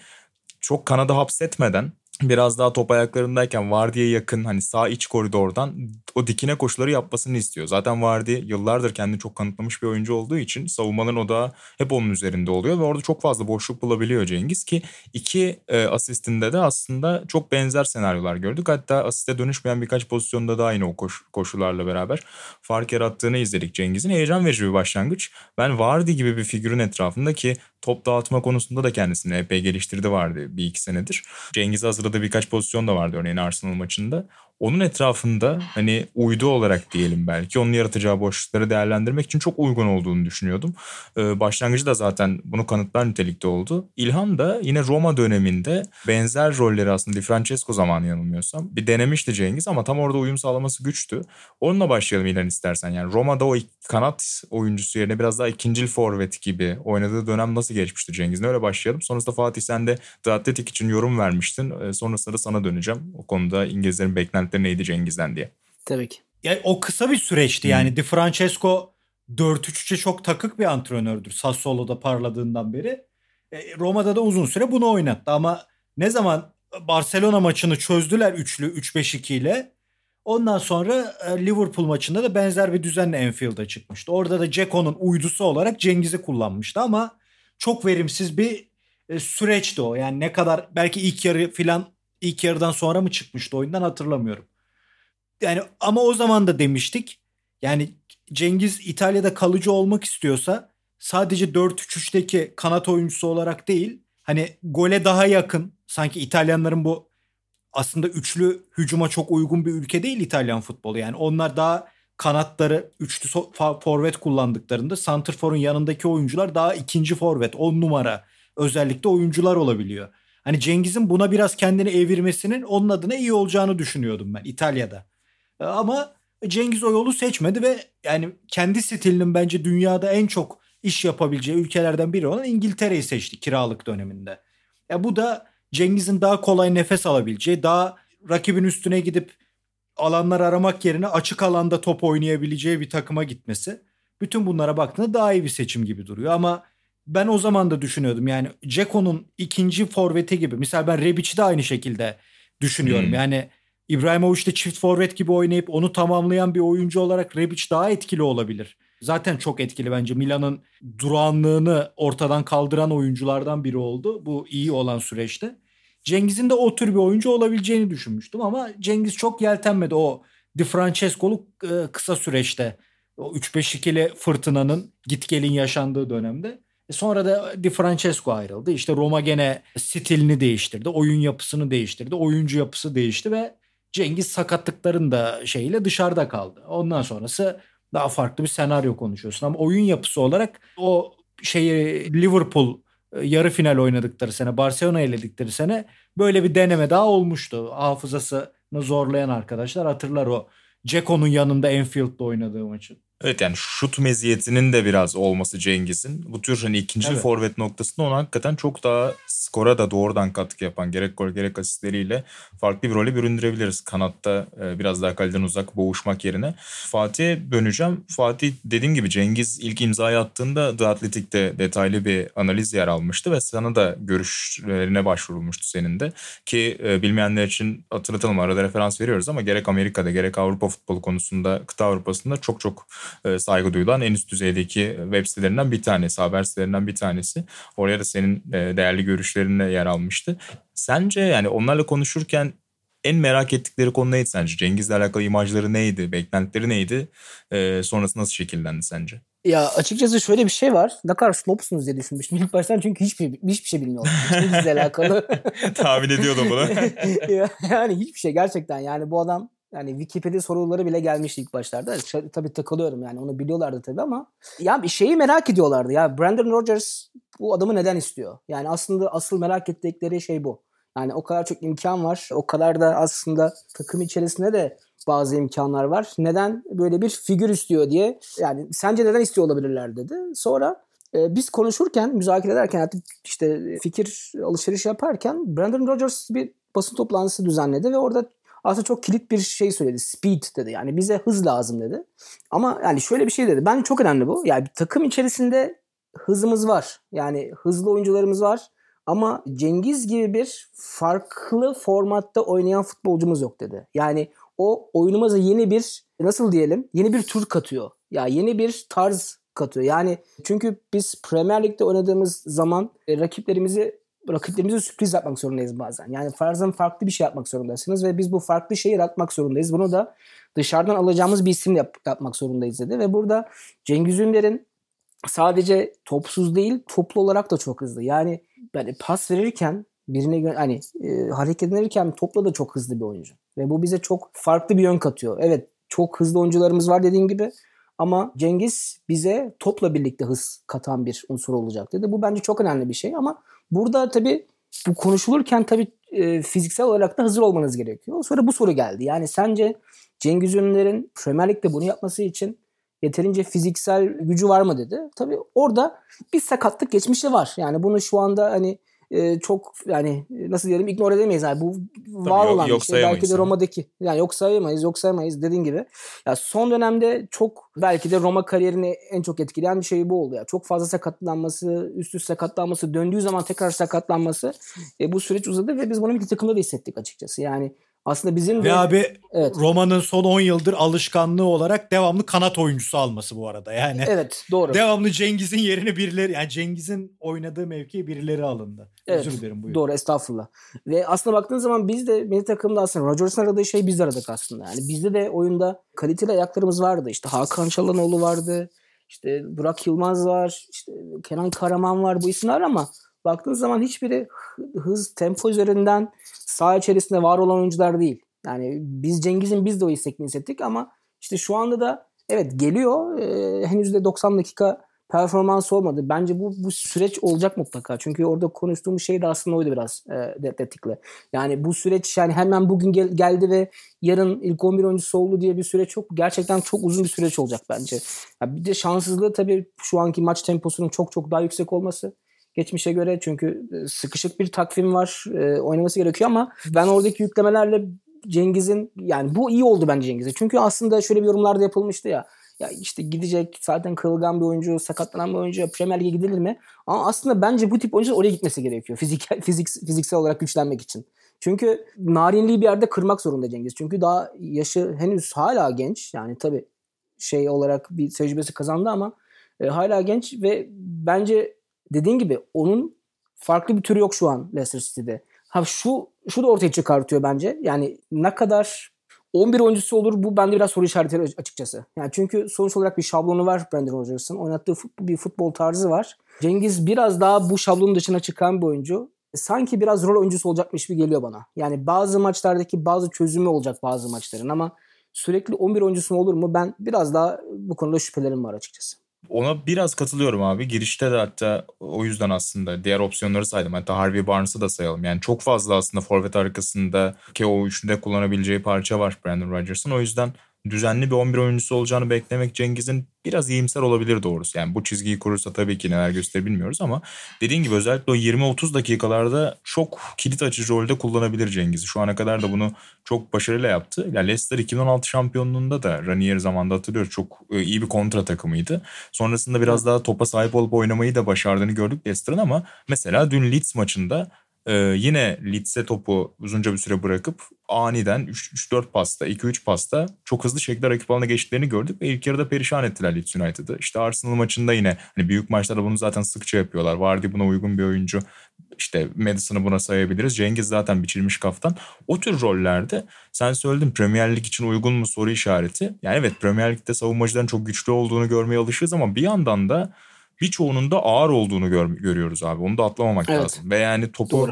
çok kanada hapsetmeden biraz daha top ayaklarındayken Vardy'ye yakın hani sağ iç koridordan o dikine koşuları yapmasını istiyor. Zaten Vardy yıllardır kendini çok kanıtlamış bir oyuncu olduğu için savunmanın odağı hep onun üzerinde oluyor ve orada çok fazla boşluk bulabiliyor Cengiz ki iki e, asistinde de aslında çok benzer senaryolar gördük. Hatta asiste dönüşmeyen birkaç pozisyonda da aynı o koş, koşularla beraber fark yarattığını izledik Cengiz'in. Heyecan verici bir başlangıç. Ben Vardy gibi bir figürün etrafında ki top dağıtma konusunda da kendisini epey geliştirdi vardı bir iki senedir. Cengiz hazırladığı birkaç pozisyon da vardı örneğin Arsenal maçında. Onun etrafında hani uydu olarak diyelim belki onun yaratacağı boşlukları değerlendirmek için çok uygun olduğunu düşünüyordum. Ee, başlangıcı da zaten bunu kanıtlar nitelikte oldu. İlhan da yine Roma döneminde benzer rolleri aslında Di Francesco zamanı yanılmıyorsam bir denemişti Cengiz ama tam orada uyum sağlaması güçtü. Onunla başlayalım İlhan istersen. Yani Roma'da o kanat oyuncusu yerine biraz daha ikincil forvet gibi oynadığı dönem nasıl geçmişti Cengiz'in? Öyle başlayalım. Sonrasında Fatih sen de The Athletic için yorum vermiştin. Ee, sonrasında da sana döneceğim. O konuda İngilizlerin beklentileri neydi Cengiz'den diye. Tabii ki. Yani o kısa bir süreçti yani. Di Francesco 4-3-3'e çok takık bir antrenördür. Sassuolo'da parladığından beri. E, Roma'da da uzun süre bunu oynattı ama ne zaman Barcelona maçını çözdüler üçlü 3-5-2 ile ondan sonra e, Liverpool maçında da benzer bir düzenle Enfield'a çıkmıştı. Orada da Ceko'nun uydusu olarak Cengiz'i kullanmıştı ama çok verimsiz bir e, süreçti o. Yani ne kadar belki ilk yarı filan ilk yarıdan sonra mı çıkmıştı oyundan hatırlamıyorum. Yani ama o zaman da demiştik. Yani Cengiz İtalya'da kalıcı olmak istiyorsa sadece 4-3-3'teki kanat oyuncusu olarak değil hani gole daha yakın sanki İtalyanların bu aslında üçlü hücuma çok uygun bir ülke değil İtalyan futbolu. Yani onlar daha kanatları üçlü so- forvet kullandıklarında santrforun yanındaki oyuncular daha ikinci forvet 10 numara özellikle oyuncular olabiliyor. Hani Cengiz'in buna biraz kendini evirmesinin onun adına iyi olacağını düşünüyordum ben İtalya'da. E, Ama Cengiz o yolu seçmedi ve yani kendi stilinin bence dünyada en çok iş yapabileceği ülkelerden biri olan İngiltere'yi seçti kiralık döneminde. Ya bu da Cengiz'in daha kolay nefes alabileceği, daha rakibin üstüne gidip alanlar aramak yerine açık alanda top oynayabileceği bir takıma gitmesi. Bütün bunlara baktığında daha iyi bir seçim gibi duruyor ama ben o zaman da düşünüyordum yani Ceko'nun ikinci forveti gibi. Mesela ben Rebic'i de aynı şekilde düşünüyorum. Hmm. Yani İbrahimovic de çift forvet gibi oynayıp onu tamamlayan bir oyuncu olarak Rebic daha etkili olabilir. Zaten çok etkili bence. Milan'ın durağanlığını ortadan kaldıran oyunculardan biri oldu bu iyi olan süreçte. Cengiz'in de o tür bir oyuncu olabileceğini düşünmüştüm ama Cengiz çok yeltenmedi o Di Francesco'luk e, kısa süreçte. O 3-5-2'li fırtınanın git gelin yaşandığı dönemde. E sonra da Di Francesco ayrıldı. İşte Roma gene stilini değiştirdi. Oyun yapısını değiştirdi. Oyuncu yapısı değişti ve Cengiz sakatlıkların da şeyiyle dışarıda kaldı. Ondan sonrası daha farklı bir senaryo konuşuyorsun. Ama oyun yapısı olarak o şeyi Liverpool e, yarı final oynadıkları sene, Barcelona eledikleri sene böyle bir deneme daha olmuştu. Hafızasını zorlayan arkadaşlar hatırlar o. Ceko'nun yanında Enfield'da oynadığı maçı. Evet yani şut meziyetinin de biraz olması Cengiz'in. Bu tür hani ikinci Evet. forvet noktasında ona hakikaten çok daha skora da doğrudan katkı yapan gerek gol gerek asistleriyle farklı bir role büründürebiliriz. Kanatta e, biraz daha kaleden uzak boğuşmak yerine. Fatih'e döneceğim. Fatih dediğim gibi Cengiz ilk imzayı attığında The Athletic'te detaylı bir analiz yer almıştı ve sana da görüşlerine başvurulmuştu senin de. Ki e, bilmeyenler için hatırlatalım arada referans veriyoruz ama gerek Amerika'da gerek Avrupa futbolu konusunda kıta Avrupa'sında çok çok e, saygı duyulan en üst düzeydeki web sitelerinden bir tanesi, haber sitelerinden bir tanesi. Oraya da senin değerli görüşlerinle yer almıştı. Sence yani onlarla konuşurken en merak ettikleri konu neydi sence? Cengiz'le alakalı imajları neydi? Beklentileri neydi? E, sonrası nasıl şekillendi sence? Ya açıkçası şöyle bir şey var. Ne kadar snopsunuz diye düşünmüştüm ilk baştan çünkü hiçbir hiçbir şey bilmiyordum. Cengiz'le alakalı. Tahmin ediyordum bunu. yani hiçbir şey gerçekten yani bu adam yani Wikipedia soruları bile gelmişti ilk başlarda. Tabii takılıyorum yani onu biliyorlardı tabii ama ya bir şeyi merak ediyorlardı. Ya Brandon Rodgers bu adamı neden istiyor? Yani aslında asıl merak ettikleri şey bu. Yani o kadar çok imkan var. O kadar da aslında takım içerisinde de bazı imkanlar var. Neden böyle bir figür istiyor diye. Yani sence neden istiyor olabilirler dedi. Sonra e, biz konuşurken, müzakere ederken artık işte fikir alışveriş yaparken Brandon Rodgers bir basın toplantısı düzenledi ve orada aslında çok kilit bir şey söyledi. Speed dedi. Yani bize hız lazım dedi. Ama yani şöyle bir şey dedi. Ben çok önemli bu. Yani takım içerisinde hızımız var. Yani hızlı oyuncularımız var. Ama Cengiz gibi bir farklı formatta oynayan futbolcumuz yok dedi. Yani o oyunumuza yeni bir nasıl diyelim yeni bir tür katıyor. Ya yeni bir tarz katıyor. Yani çünkü biz Premier Lig'de oynadığımız zaman e, rakiplerimizi rakiplerimize sürpriz yapmak zorundayız bazen. Yani farzan farklı bir şey yapmak zorundasınız ve biz bu farklı şeyi yaratmak zorundayız. Bunu da dışarıdan alacağımız bir isim yap, yapmak zorundayız dedi. Ve burada Cengiz Ünder'in sadece topsuz değil toplu olarak da çok hızlı. Yani yani pas verirken birine hani e, hareket ederken topla da çok hızlı bir oyuncu. Ve bu bize çok farklı bir yön katıyor. Evet çok hızlı oyuncularımız var dediğin gibi ama Cengiz bize topla birlikte hız katan bir unsur olacak dedi. Bu bence çok önemli bir şey ama burada tabii bu konuşulurken tabii e, fiziksel olarak da hazır olmanız gerekiyor. Sonra bu soru geldi. Yani sence Cengiz Ünlü'lerin Premier Lig'de bunu yapması için yeterince fiziksel gücü var mı dedi. Tabii orada bir sakatlık geçmişi var. Yani bunu şu anda hani e, çok yani nasıl diyelim ignore edemeyiz. Yani bu Tabii var olan yok, şey. Belki de Roma'daki yani yok sayamayız, yok sayamayız dediğin gibi. Ya son dönemde çok belki de Roma kariyerini en çok etkileyen şey bu oldu ya. Çok fazla sakatlanması, üst üste sakatlanması, döndüğü zaman tekrar sakatlanması e, bu süreç uzadı ve biz bunu bir takımda da hissettik açıkçası. Yani aslında bizim de... Ve abi evet. Roma'nın son 10 yıldır alışkanlığı olarak devamlı kanat oyuncusu alması bu arada. Yani Evet doğru. Devamlı Cengiz'in yerine birileri yani Cengiz'in oynadığı mevkiye birileri alındı. Evet, Özür dilerim buyurun. Doğru estağfurullah. Ve aslında baktığın zaman biz de milli takımda aslında Rodgers'ın aradığı şey biz de aradık aslında. Yani bizde de oyunda kaliteli ayaklarımız vardı. İşte Hakan Çalhanoğlu vardı. İşte Burak Yılmaz var. işte Kenan Karaman var bu isimler ama baktığın zaman hiçbiri hız, tempo üzerinden saha içerisinde var olan oyuncular değil. Yani biz Cengiz'in biz de o istekini hissettik ama işte şu anda da evet geliyor. E, henüz de 90 dakika performans olmadı. Bence bu bu süreç olacak mutlaka. Çünkü orada konuştuğumuz şey de aslında oydu biraz e, Detik'le. Yani bu süreç yani hemen bugün gel, geldi ve yarın ilk 11 oyuncusu oldu diye bir süreç çok gerçekten çok uzun bir süreç olacak bence. Ya bir de şanssızlığı tabii şu anki maç temposunun çok çok daha yüksek olması geçmişe göre çünkü e, sıkışık bir takvim var e, oynaması gerekiyor ama ben oradaki yüklemelerle Cengiz'in yani bu iyi oldu bence Cengiz'e. Çünkü aslında şöyle bir yorumlar da yapılmıştı ya. Ya işte gidecek zaten kırılgan bir oyuncu, sakatlanan bir oyuncu Premier Lig'e gidilir mi? Ama aslında bence bu tip oyuncular oraya gitmesi gerekiyor. Fizik, fizik, fiziksel olarak güçlenmek için. Çünkü narinliği bir yerde kırmak zorunda Cengiz. Çünkü daha yaşı henüz hala genç. Yani tabii şey olarak bir tecrübesi kazandı ama e, hala genç ve bence dediğin gibi onun farklı bir türü yok şu an Leicester City'de. Ha şu şu da ortaya çıkartıyor bence. Yani ne kadar 11 oyuncusu olur bu bende biraz soru işareti açıkçası. Yani çünkü sonuç olarak bir şablonu var Brandon Rodgers'ın. Oynattığı futbol, bir futbol tarzı var. Cengiz biraz daha bu şablonun dışına çıkan bir oyuncu. Sanki biraz rol oyuncusu olacakmış gibi geliyor bana. Yani bazı maçlardaki bazı çözümü olacak bazı maçların ama sürekli 11 oyuncusu olur mu? Ben biraz daha bu konuda şüphelerim var açıkçası. Ona biraz katılıyorum abi. Girişte de hatta o yüzden aslında diğer opsiyonları saydım. Hatta Harvey Barnes'ı da sayalım. Yani çok fazla aslında forvet arkasında ki o üçünde kullanabileceği parça var Brandon Rodgers'ın. O yüzden düzenli bir 11 oyuncusu olacağını beklemek Cengiz'in biraz iyimser olabilir doğrusu. Yani bu çizgiyi kurursa tabii ki neler gösterir bilmiyoruz ama dediğin gibi özellikle o 20-30 dakikalarda çok kilit açıcı rolde kullanabilir Cengiz'i. Şu ana kadar da bunu çok başarıyla yaptı. Yani Leicester 2016 şampiyonluğunda da Ranieri zamanında hatırlıyoruz. Çok e, iyi bir kontra takımıydı. Sonrasında biraz daha topa sahip olup oynamayı da başardığını gördük Leicester'ın ama mesela dün Leeds maçında Ee, yine Leeds'e topu uzunca bir süre bırakıp aniden 3-4 pasta, 2-3 pasta çok hızlı şekilde rakip alana geçtiklerini gördük ve ilk yarıda perişan ettiler Leeds United'ı. İşte Arsenal maçında yine hani büyük maçlarda bunu zaten sıkça yapıyorlar. Vardy buna uygun bir oyuncu. İşte Madison'ı buna sayabiliriz. Cengiz zaten biçilmiş kaftan. O tür rollerde sen söyledin Premier Lig için uygun mu soru işareti. Yani evet Premier Lig'de savunmacıların çok güçlü olduğunu görmeye alışırız ama bir yandan da birçoğunun da ağır olduğunu gör, görüyoruz abi. Onu da atlamamak evet. lazım. Ve yani topu Doğru.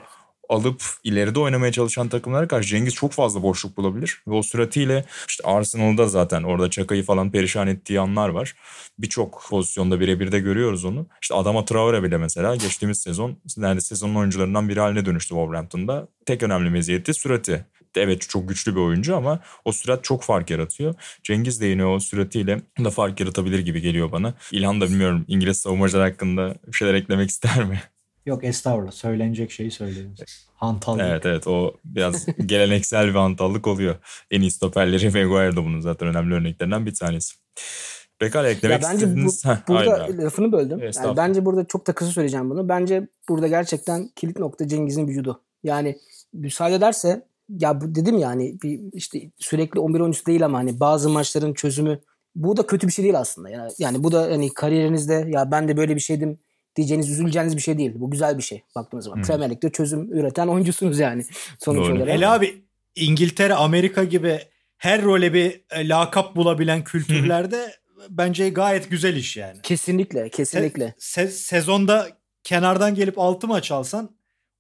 alıp ileride oynamaya çalışan takımlara karşı Cengiz çok fazla boşluk bulabilir. Ve o süratiyle işte Arsenal'da zaten orada Çaka'yı falan perişan ettiği anlar var. Birçok pozisyonda birebir de görüyoruz onu. İşte Adama Traore bile mesela geçtiğimiz sezon neredeyse sezonun oyuncularından biri haline dönüştü Wolverhampton'da. Tek önemli meziyeti sürati evet çok güçlü bir oyuncu ama o sürat çok fark yaratıyor. Cengiz de yine o süratiyle da fark yaratabilir gibi geliyor bana. İlhan da bilmiyorum İngiliz savunmacılar hakkında bir şeyler eklemek ister mi? Yok estağfurullah söylenecek şeyi söyleyin. Hantallık. Evet evet o biraz geleneksel bir hantallık oluyor. En iyi stoperleri Maguire da bunun zaten önemli örneklerinden bir tanesi. Pekala eklemek ya bence istediğiniz... Bu, Heh, burada lafını böldüm. Yani bence burada çok da kısa söyleyeceğim bunu. Bence burada gerçekten kilit nokta Cengiz'in vücudu. Yani müsaade ederse ya bu dedim ya hani bir işte sürekli 11 oyuncusu değil ama hani bazı maçların çözümü bu da kötü bir şey değil aslında. Yani, yani bu da hani kariyerinizde ya ben de böyle bir şeydim diyeceğiniz, üzüleceğiniz bir şey değil. Bu güzel bir şey baktığınız zaman. Hmm. Premier Lig'de çözüm üreten oyuncusunuz yani sonuç Doğru. olarak. Hele abi İngiltere, Amerika gibi her role bir e, lakap bulabilen kültürlerde bence gayet güzel iş yani. Kesinlikle, kesinlikle. Se- se- sezonda kenardan gelip 6 maç alsan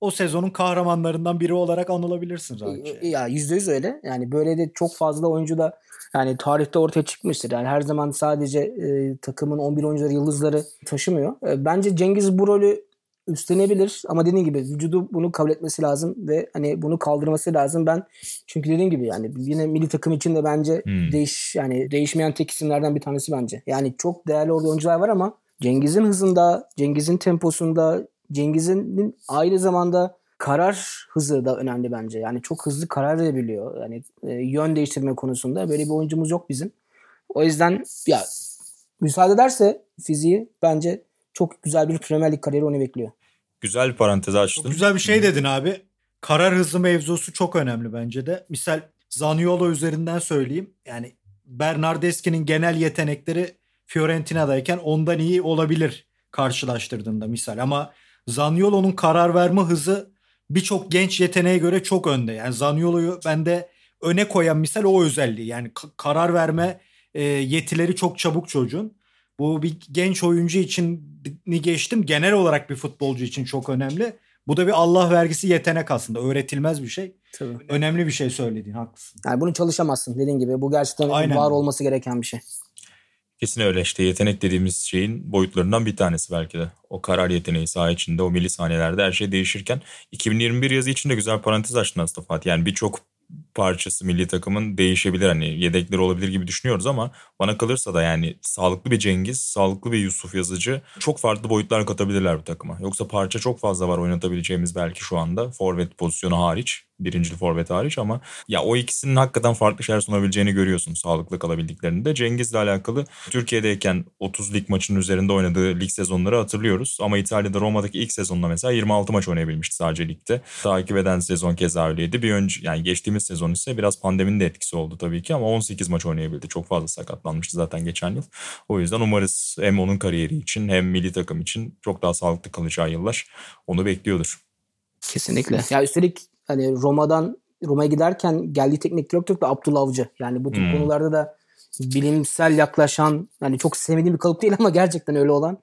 o sezonun kahramanlarından biri olarak anılabilirsin zaten. Ya yüzde yüz öyle. Yani böyle de çok fazla oyuncu da yani tarihte ortaya çıkmıştır. Yani her zaman sadece e, takımın 11 oyuncuları yıldızları taşımıyor. E, bence Cengiz bu rolü üstlenebilir ama dediğim gibi vücudu bunu kabul etmesi lazım ve hani bunu kaldırması lazım. Ben çünkü dediğim gibi yani yine milli takım için de bence hmm. değiş yani değişmeyen tek isimlerden bir tanesi bence. Yani çok değerli orada oyuncular var ama Cengiz'in hızında, Cengiz'in temposunda, Cengiz'in aynı zamanda karar hızı da önemli bence. Yani çok hızlı karar verebiliyor. Yani e, yön değiştirme konusunda böyle bir oyuncumuz yok bizim. O yüzden ya müsaade ederse fiziği bence çok güzel bir Premier Lig kariyeri onu bekliyor. Güzel bir parantez açtın. Çok güzel bir şey dedin abi. Karar hızı mevzusu çok önemli bence de. Misal Zaniolo üzerinden söyleyeyim. Yani Bernardeschi'nin genel yetenekleri Fiorentina'dayken ondan iyi olabilir karşılaştırdığında misal ama Zaniolo'nun karar verme hızı birçok genç yeteneğe göre çok önde. Yani Zaniolo'yu bende öne koyan misal o özelliği. Yani karar verme e, yetileri çok çabuk çocuğun. Bu bir genç oyuncu için ni geçtim. Genel olarak bir futbolcu için çok önemli. Bu da bir Allah vergisi yetenek aslında. Öğretilmez bir şey. Tabii. Önemli bir şey söylediğin haklısın. Yani bunu çalışamazsın dediğin gibi. Bu gerçekten Aynen. var olması gereken bir şey. Kesin öyle işte yetenek dediğimiz şeyin boyutlarından bir tanesi belki de. O karar yeteneği saha içinde o milisaniyelerde her şey değişirken 2021 yazı için de güzel parantez açtın aslında Fatih. Yani birçok parçası milli takımın değişebilir. Hani yedekleri olabilir gibi düşünüyoruz ama bana kalırsa da yani sağlıklı bir Cengiz, sağlıklı bir Yusuf Yazıcı çok farklı boyutlar katabilirler bu takıma. Yoksa parça çok fazla var oynatabileceğimiz belki şu anda. Forvet pozisyonu hariç birincili forvet hariç ama ya o ikisinin hakikaten farklı şeyler sunabileceğini görüyorsun sağlıklı kalabildiklerinde. Cengiz'le alakalı Türkiye'deyken 30 lig maçının üzerinde oynadığı lig sezonları hatırlıyoruz. Ama İtalya'da Roma'daki ilk sezonda mesela 26 maç oynayabilmişti sadece ligde. Takip eden sezon keza öyleydi. Bir önce yani geçtiğimiz sezon ise biraz pandeminin de etkisi oldu tabii ki ama 18 maç oynayabildi. Çok fazla sakatlanmıştı zaten geçen yıl. O yüzden umarız hem onun kariyeri için hem milli takım için çok daha sağlıklı kalacağı yıllar onu bekliyordur. Kesinlikle. Ya üstelik hani Roma'dan Roma'ya giderken geldiği teknik direktör de Abdullah Avcı. Yani bu tip hmm. konularda da bilimsel yaklaşan yani çok sevmediğim bir kalıp değil ama gerçekten öyle olan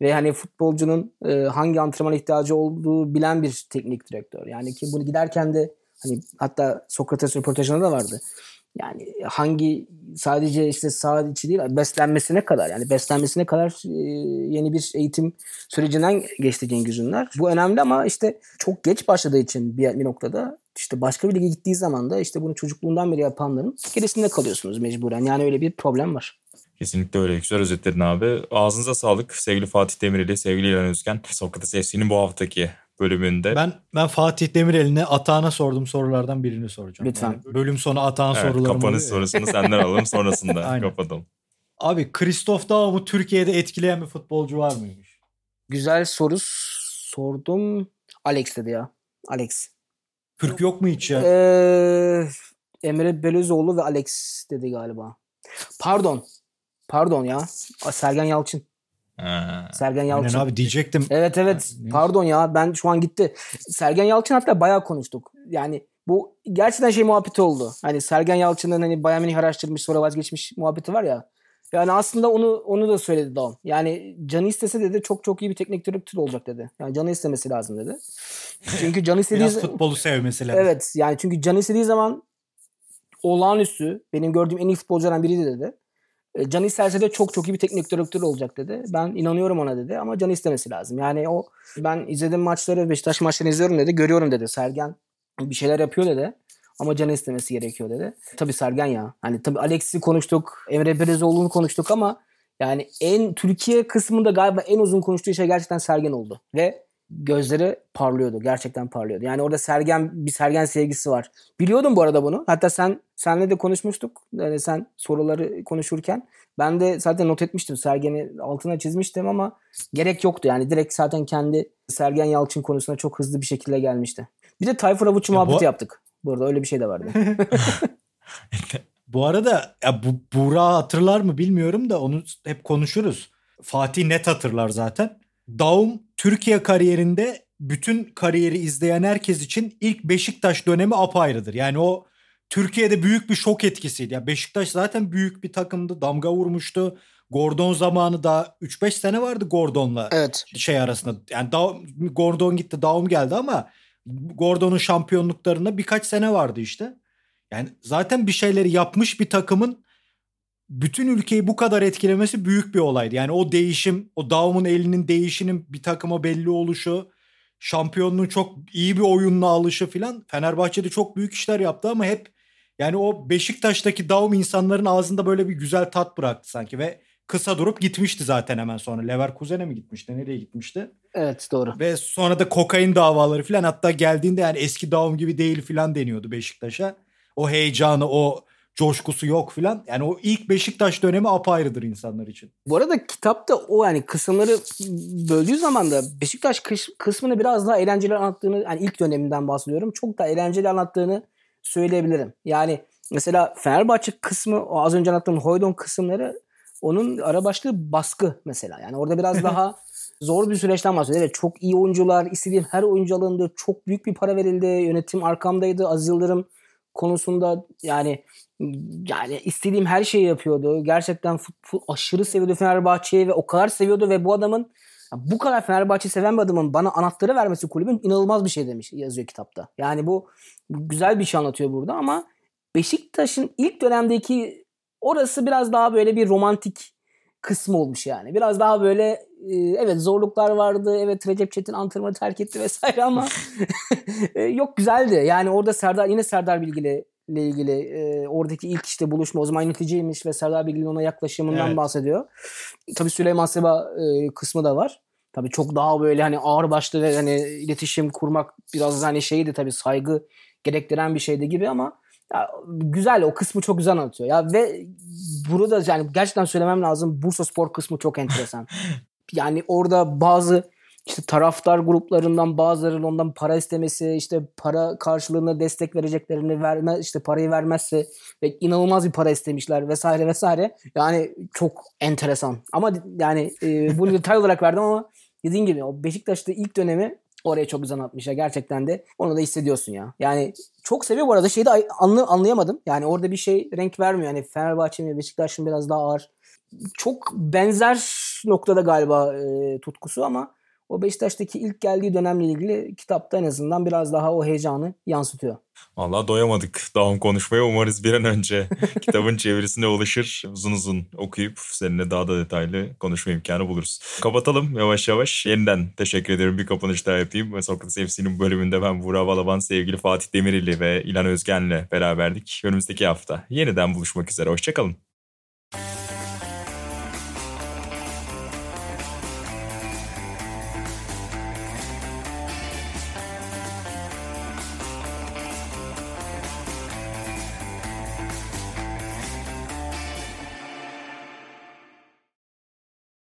ve hani futbolcunun e, hangi antrenman ihtiyacı olduğu bilen bir teknik direktör. Yani ki bunu giderken de hani hatta Sokrates röportajında da vardı. Yani hangi sadece işte içi değil beslenmesine kadar yani beslenmesine kadar e, yeni bir eğitim sürecinden geçti Cengiz. Bu önemli ama işte çok geç başladığı için bir, bir noktada işte başka bir lige gittiği zaman da işte bunu çocukluğundan beri yapanların gerisinde kalıyorsunuz mecburen. Yani öyle bir problem var. Kesinlikle öyle. Güzel özetledin abi. Ağzınıza sağlık sevgili Fatih Demireli, sevgili İlhan Özgen. Sokrates FC'nin bu haftaki bölümünde. Ben ben Fatih Demirel'ine Atağan'a sorduğum sorulardan birini soracağım. Lütfen. Yani bölüm sonu Atağan evet, sorularım Kapanış sorusunu senden alalım sonrasında kapatalım. Abi Kristof Daum'u Türkiye'de etkileyen bir futbolcu var mıymış? Güzel soru sordum. Alex dedi ya. Alex. Türk yok mu hiç ya? Ee, Emre Belözoğlu ve Alex dedi galiba. Pardon. Pardon ya. Sergen Yalçın. Ha. Sergen Aynen Yalçın. abi diyecektim. Evet evet. Pardon ya. Ben şu an gitti. Sergen Yalçın hatta bayağı konuştuk. Yani bu gerçekten şey muhabbeti oldu. Hani Sergen Yalçın'ın hani Bayern Münih araştırmış sonra vazgeçmiş muhabbeti var ya. Yani aslında onu onu da söyledi Daum. Yani canı istese dedi çok çok iyi bir teknik direktör olacak dedi. Yani canı istemesi lazım dedi. Çünkü canı istediği Biraz futbolu sevmesi lazım. Evet yani çünkü canı istediği zaman olağanüstü benim gördüğüm en iyi futbolculardan biriydi dedi. E, Canı isterse de çok çok iyi bir teknik direktör olacak dedi. Ben inanıyorum ona dedi ama canı istemesi lazım. Yani o ben izlediğim maçları Beşiktaş maçlarını izliyorum dedi. Görüyorum dedi. Sergen bir şeyler yapıyor dedi. Ama canı istemesi gerekiyor dedi. Tabii Sergen ya. Hani tabii Alex'i konuştuk. Emre Belezoğlu'nu konuştuk ama yani en Türkiye kısmında galiba en uzun konuştuğu şey gerçekten Sergen oldu. Ve gözleri parlıyordu. Gerçekten parlıyordu. Yani orada Sergen bir Sergen sevgisi var. Biliyordum bu arada bunu. Hatta sen senle de konuşmuştuk. Yani sen soruları konuşurken ben de zaten not etmiştim. Sergen'i altına çizmiştim ama gerek yoktu. Yani direkt zaten kendi Sergen Yalçın konusuna çok hızlı bir şekilde gelmişti. Bir de Tayfur Avuç'u Ya bu- muhabbeti yaptık. Burada öyle bir şey de vardı. Bu arada ya bu Buğra hatırlar mı bilmiyorum da onu hep konuşuruz. Fatih net hatırlar zaten. Daum Türkiye kariyerinde bütün kariyeri izleyen herkes için ilk Beşiktaş dönemi apayrıdır. Yani o Türkiye'de büyük bir şok etkisiydi. Ya Beşiktaş zaten büyük bir takımdı. Damga vurmuştu. Gordon zamanı da 3-5 sene vardı Gordon'la evet. şey arasında. Yani Daum- Gordon gitti, Daum geldi ama Gordon'un şampiyonluklarında birkaç sene vardı işte. Yani zaten bir şeyleri yapmış bir takımın bütün ülkeyi bu kadar etkilemesi büyük bir olaydı. Yani o değişim, o Daum'un elinin değişinin bir takıma belli oluşu, şampiyonluğun çok iyi bir oyunla alışı filan Fenerbahçe'de çok büyük işler yaptı ama hep yani o Beşiktaş'taki Daum insanların ağzında böyle bir güzel tat bıraktı sanki ve kısa durup gitmişti zaten hemen sonra. Leverkusen'e mi gitmişti? Nereye gitmişti? Evet doğru. Ve sonra da kokain davaları falan hatta geldiğinde yani eski Daum gibi değil falan deniyordu Beşiktaş'a. O heyecanı, o coşkusu yok falan. Yani o ilk Beşiktaş dönemi apayrıdır insanlar için. Bu arada kitapta o yani kısımları böldüğü zaman da Beşiktaş kısmını biraz daha eğlenceli anlattığını yani ilk döneminden bahsediyorum. Çok daha eğlenceli anlattığını söyleyebilirim. Yani mesela Fenerbahçe kısmı o az önce anlattığım Hoydon kısımları onun ara başlığı baskı mesela. Yani orada biraz daha zor bir süreçten bahsediyor. Evet çok iyi oyuncular, istediğim her oyuncu alındı. Çok büyük bir para verildi. Yönetim arkamdaydı. Aziz Yıldırım konusunda yani yani istediğim her şeyi yapıyordu. Gerçekten futbol aşırı seviyordu Fenerbahçe'yi ve o kadar seviyordu ve bu adamın bu kadar Fenerbahçe seven bir adamın bana anahtarı vermesi kulübün inanılmaz bir şey demiş yazıyor kitapta. Yani bu güzel bir şey anlatıyor burada ama Beşiktaş'ın ilk dönemdeki orası biraz daha böyle bir romantik kısmı olmuş yani. Biraz daha böyle e, evet zorluklar vardı. Evet Recep Çetin antrenmanı terk etti vesaire ama e, yok güzeldi. Yani orada Serdar yine Serdar Bilgili ile ilgili e, oradaki ilk işte buluşma o zaman yöneticiymiş ve Serdar Bilgili'nin ona yaklaşımından Evet. bahsediyor. Tabii Süleyman Seba e, kısmı da var. Tabii çok daha böyle hani ağır başlı ve hani iletişim kurmak biraz hani şeydi tabii saygı gerektiren bir şeydi gibi ama ya, güzel o kısmı çok güzel anlatıyor. Ya ve burada yani gerçekten söylemem lazım Bursa Spor kısmı çok enteresan. yani orada bazı işte taraftar gruplarından bazılarının ondan para istemesi, işte para karşılığında destek vereceklerini verme, işte parayı vermezse ve inanılmaz bir para istemişler vesaire vesaire. Yani çok enteresan. Ama yani e, bunu detay olarak verdim ama dediğin gibi o Beşiktaş'ta ilk dönemi oraya çok güzel anlatmış ya gerçekten de. Onu da hissediyorsun ya. Yani çok seviyor bu arada. Şeyi de anlı, anlayamadım. Yani orada bir şey renk vermiyor. Yani Fenerbahçe mi Beşiktaş'ın biraz daha ağır. Çok benzer noktada galiba e, tutkusu ama o Beşiktaş'taki ilk geldiği dönemle ilgili kitapta en azından biraz daha o heyecanı yansıtıyor. Vallahi doyamadık Daum konuşmaya. Umarız bir an önce kitabın çevirisine ulaşır. Uzun uzun okuyup seninle daha da detaylı konuşma imkanı buluruz. Kapatalım yavaş yavaş. Yeniden teşekkür ederim. Bir kapanış daha yapayım. Sokrates FC'nin bölümünde ben Burak Balaban, sevgili Fatih Demirili ve İlhan Özgen'le beraberdik. Önümüzdeki hafta yeniden buluşmak üzere. Hoşçakalın.